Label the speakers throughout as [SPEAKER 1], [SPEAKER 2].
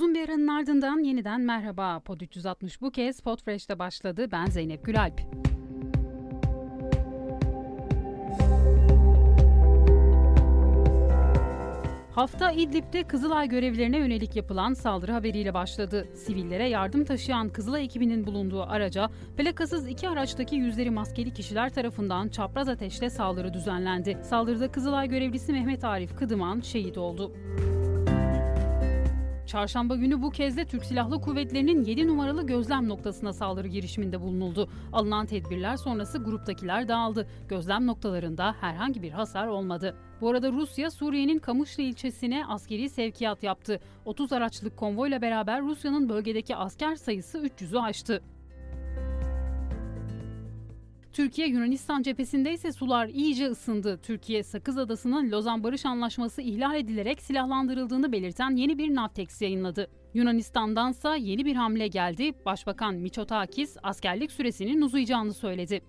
[SPEAKER 1] Uzun bir aranın ardından yeniden merhaba. Pod 360 bu kez Podfresh'te başladı. Ben Zeynep Gülalp. Hafta İdlib'de Kızılay görevlerine yönelik yapılan saldırı haberiyle başladı. Sivillere yardım taşıyan Kızılay ekibinin bulunduğu araca plakasız iki araçtaki yüzleri maskeli kişiler tarafından çapraz ateşle saldırı düzenlendi. Saldırıda Kızılay görevlisi Mehmet Arif Kıdıman şehit oldu. Çarşamba günü bu kez de Türk Silahlı Kuvvetleri'nin 7 numaralı gözlem noktasına saldırı girişiminde bulunuldu. Alınan tedbirler sonrası gruptakiler dağıldı. Gözlem noktalarında herhangi bir hasar olmadı. Bu arada Rusya, Suriye'nin Kamışlı ilçesine askeri sevkiyat yaptı. 30 araçlık konvoyla beraber Rusya'nın bölgedeki asker sayısı 300'ü aştı. Türkiye Yunanistan cephesinde ise sular iyice ısındı. Türkiye Sakız Adası'nın Lozan Barış Anlaşması ihlal edilerek silahlandırıldığını belirten yeni bir Navtex yayınladı. Yunanistan'dansa yeni bir hamle geldi. Başbakan Miçotakis askerlik süresinin uzayacağını söyledi.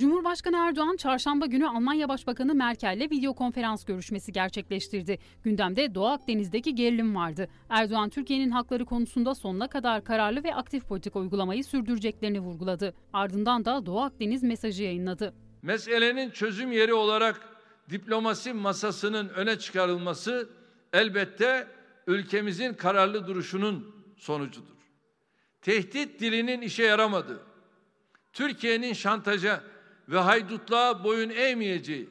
[SPEAKER 1] Cumhurbaşkanı Erdoğan çarşamba günü Almanya Başbakanı Merkel'le video konferans görüşmesi gerçekleştirdi. Gündemde Doğu Akdeniz'deki gerilim vardı. Erdoğan Türkiye'nin hakları konusunda sonuna kadar kararlı ve aktif politika uygulamayı sürdüreceklerini vurguladı. Ardından da Doğu Akdeniz mesajı yayınladı.
[SPEAKER 2] Meselenin çözüm yeri olarak diplomasi masasının öne çıkarılması elbette ülkemizin kararlı duruşunun sonucudur. Tehdit dilinin işe yaramadığı, Türkiye'nin şantaja ve haydutluğa boyun eğmeyeceği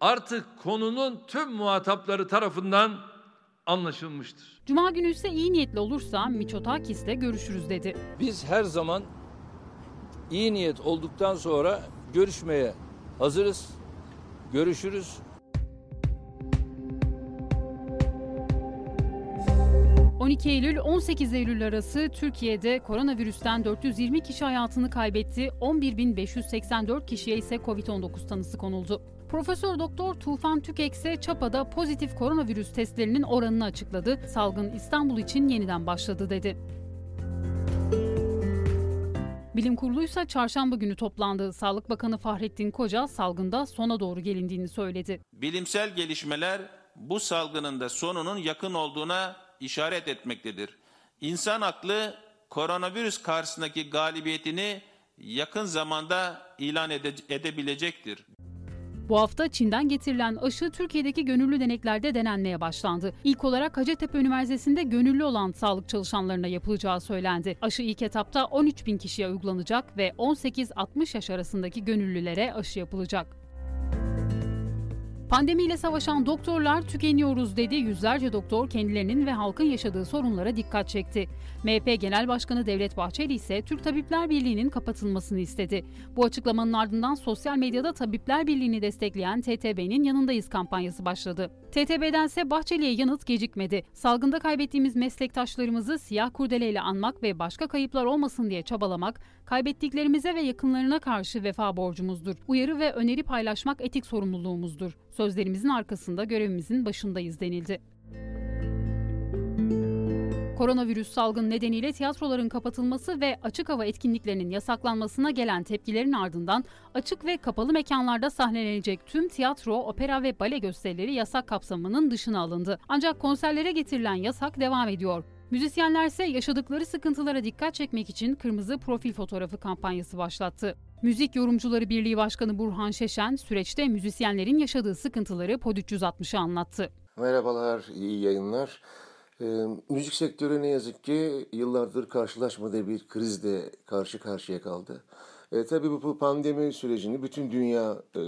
[SPEAKER 2] artık konunun tüm muhatapları tarafından anlaşılmıştır.
[SPEAKER 1] Cuma günü ise iyi niyetli olursa Miçotakis'le görüşürüz dedi.
[SPEAKER 3] Biz her zaman iyi niyet olduktan sonra görüşmeye hazırız. Görüşürüz.
[SPEAKER 1] 12 Eylül 18 Eylül arası Türkiye'de koronavirüsten 420 kişi hayatını kaybetti. 11.584 kişiye ise Covid-19 tanısı konuldu. Profesör Doktor Tufan Tükek ise Çapa'da pozitif koronavirüs testlerinin oranını açıkladı. Salgın İstanbul için yeniden başladı dedi. Bilim Kurulu çarşamba günü toplandı. Sağlık Bakanı Fahrettin Koca salgında sona doğru gelindiğini söyledi.
[SPEAKER 4] Bilimsel gelişmeler bu salgının da sonunun yakın olduğuna işaret etmektedir. İnsan aklı koronavirüs karşısındaki galibiyetini yakın zamanda ilan ede- edebilecektir.
[SPEAKER 1] Bu hafta Çin'den getirilen aşı Türkiye'deki gönüllü deneklerde denenmeye başlandı. İlk olarak Hacettepe Üniversitesi'nde gönüllü olan sağlık çalışanlarına yapılacağı söylendi. Aşı ilk etapta 13 bin kişiye uygulanacak ve 18-60 yaş arasındaki gönüllülere aşı yapılacak. Pandemiyle savaşan doktorlar tükeniyoruz dedi. Yüzlerce doktor kendilerinin ve halkın yaşadığı sorunlara dikkat çekti. MHP Genel Başkanı Devlet Bahçeli ise Türk Tabipler Birliği'nin kapatılmasını istedi. Bu açıklamanın ardından sosyal medyada Tabipler Birliği'ni destekleyen TTB'nin yanındayız kampanyası başladı. TTB'dense Bahçeli'ye yanıt gecikmedi. Salgında kaybettiğimiz meslektaşlarımızı siyah kurdeleyle anmak ve başka kayıplar olmasın diye çabalamak, kaybettiklerimize ve yakınlarına karşı vefa borcumuzdur. Uyarı ve öneri paylaşmak etik sorumluluğumuzdur. Sözlerimizin arkasında görevimizin başındayız denildi. Koronavirüs salgın nedeniyle tiyatroların kapatılması ve açık hava etkinliklerinin yasaklanmasına gelen tepkilerin ardından açık ve kapalı mekanlarda sahnelenecek tüm tiyatro, opera ve bale gösterileri yasak kapsamının dışına alındı. Ancak konserlere getirilen yasak devam ediyor. Müzisyenler ise yaşadıkları sıkıntılara dikkat çekmek için kırmızı profil fotoğrafı kampanyası başlattı. Müzik Yorumcuları Birliği Başkanı Burhan Şeşen süreçte müzisyenlerin yaşadığı sıkıntıları Pod 360'a anlattı.
[SPEAKER 5] Merhabalar, iyi yayınlar. E, müzik sektörü ne yazık ki yıllardır karşılaşmadığı bir krizle karşı karşıya kaldı. E, tabii bu, pandemi sürecini bütün dünya e,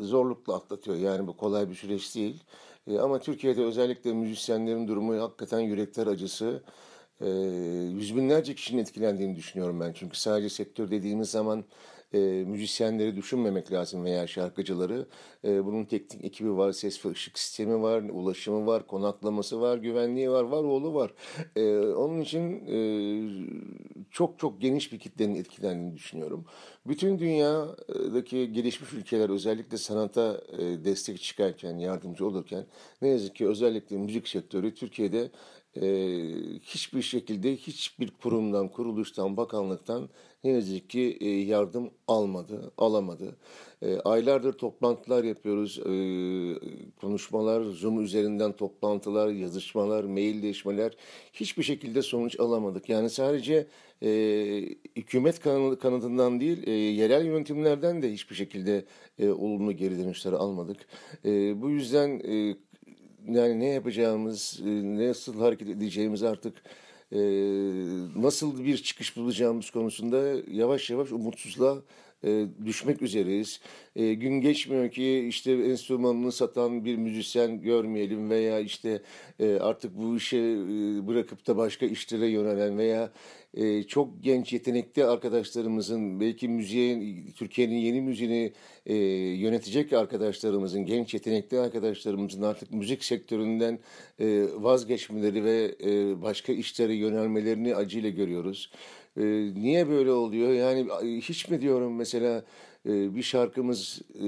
[SPEAKER 5] zorlukla atlatıyor. Yani bu kolay bir süreç değil. E, ama Türkiye'de özellikle müzisyenlerin durumu hakikaten yürekler acısı. E, yüz binlerce kişinin etkilendiğini düşünüyorum ben. Çünkü sadece sektör dediğimiz zaman e, müzisyenleri düşünmemek lazım veya şarkıcıları. E, bunun teknik ekibi var, ses ve ışık sistemi var, ulaşımı var, konaklaması var, güvenliği var, var oğlu var. E, onun için e, çok çok geniş bir kitlenin etkilendiğini düşünüyorum. Bütün dünyadaki gelişmiş ülkeler özellikle sanata e, destek çıkarken, yardımcı olurken ne yazık ki özellikle müzik sektörü Türkiye'de e, hiçbir şekilde hiçbir kurumdan, kuruluştan, bakanlıktan ne yazık ki e, yardım almadı, alamadı. E, aylardır toplantılar yapıyoruz, e, konuşmalar, Zoom üzerinden toplantılar, yazışmalar, mailleşmeler hiçbir şekilde sonuç alamadık. Yani sadece e, hükümet kan kanadından değil, e, yerel yönetimlerden de hiçbir şekilde e, olumlu geri dönüşleri almadık. Bu yüzden yani ne yapacağımız, nasıl hareket edeceğimiz artık nasıl bir çıkış bulacağımız konusunda yavaş yavaş umutsuzluğa e, düşmek üzereyiz. E, gün geçmiyor ki işte enstrümanını satan bir müzisyen görmeyelim veya işte e, artık bu işe e, bırakıp da başka işlere yönelen veya e, çok genç yetenekli arkadaşlarımızın belki müziğe Türkiye'nin yeni müziğini e, yönetecek arkadaşlarımızın genç yetenekli arkadaşlarımızın artık müzik sektöründen e, vazgeçmeleri ve e, başka işlere yönelmelerini acıyla görüyoruz. E, niye böyle oluyor? Yani hiç mi diyorum mesela e, bir şarkımız e,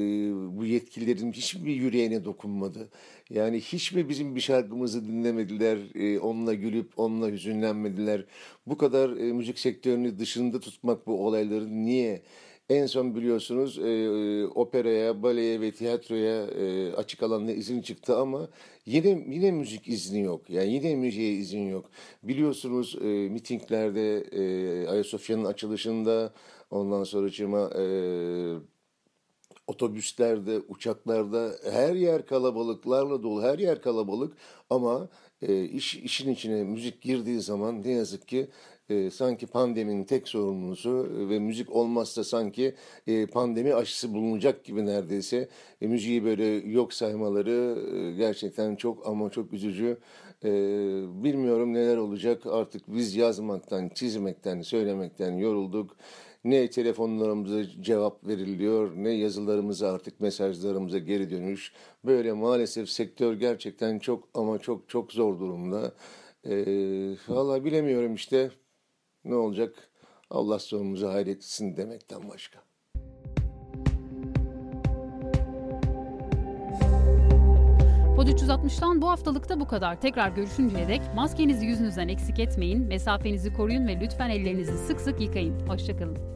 [SPEAKER 5] bu yetkililerin hiç mi yüreğine dokunmadı? Yani hiç mi bizim bir şarkımızı dinlemediler, e, onunla gülüp onunla hüzünlenmediler? Bu kadar müzik sektörünü dışında tutmak bu olayları niye? En son biliyorsunuz e, operaya, baleye ve tiyatroya e, açık alanda izin çıktı ama yine yine müzik izni yok. Yani yine müziğe izin yok. Biliyorsunuz e, mitinglerde, e, Ayasofya'nın açılışında, ondan sonra cima e, otobüslerde, uçaklarda her yer kalabalıklarla dolu, her yer kalabalık ama e, iş işin içine müzik girdiği zaman ne yazık ki e, sanki pandeminin tek sorumlusu ve müzik olmazsa sanki e, pandemi aşısı bulunacak gibi neredeyse e, müziği böyle yok saymaları e, gerçekten çok ama çok üzücü. E, bilmiyorum neler olacak artık biz yazmaktan, çizmekten, söylemekten yorulduk. Ne telefonlarımıza cevap veriliyor, ne yazılarımıza artık mesajlarımıza geri dönüş. Böyle maalesef sektör gerçekten çok ama çok çok zor durumda. Ee, Valla bilemiyorum işte ne olacak? Allah sonumuzu hayretsin demekten başka.
[SPEAKER 1] Pod 360'tan bu haftalıkta bu kadar. Tekrar görüşünceye dek maskenizi yüzünüzden eksik etmeyin, mesafenizi koruyun ve lütfen ellerinizi sık sık yıkayın. Hoşçakalın.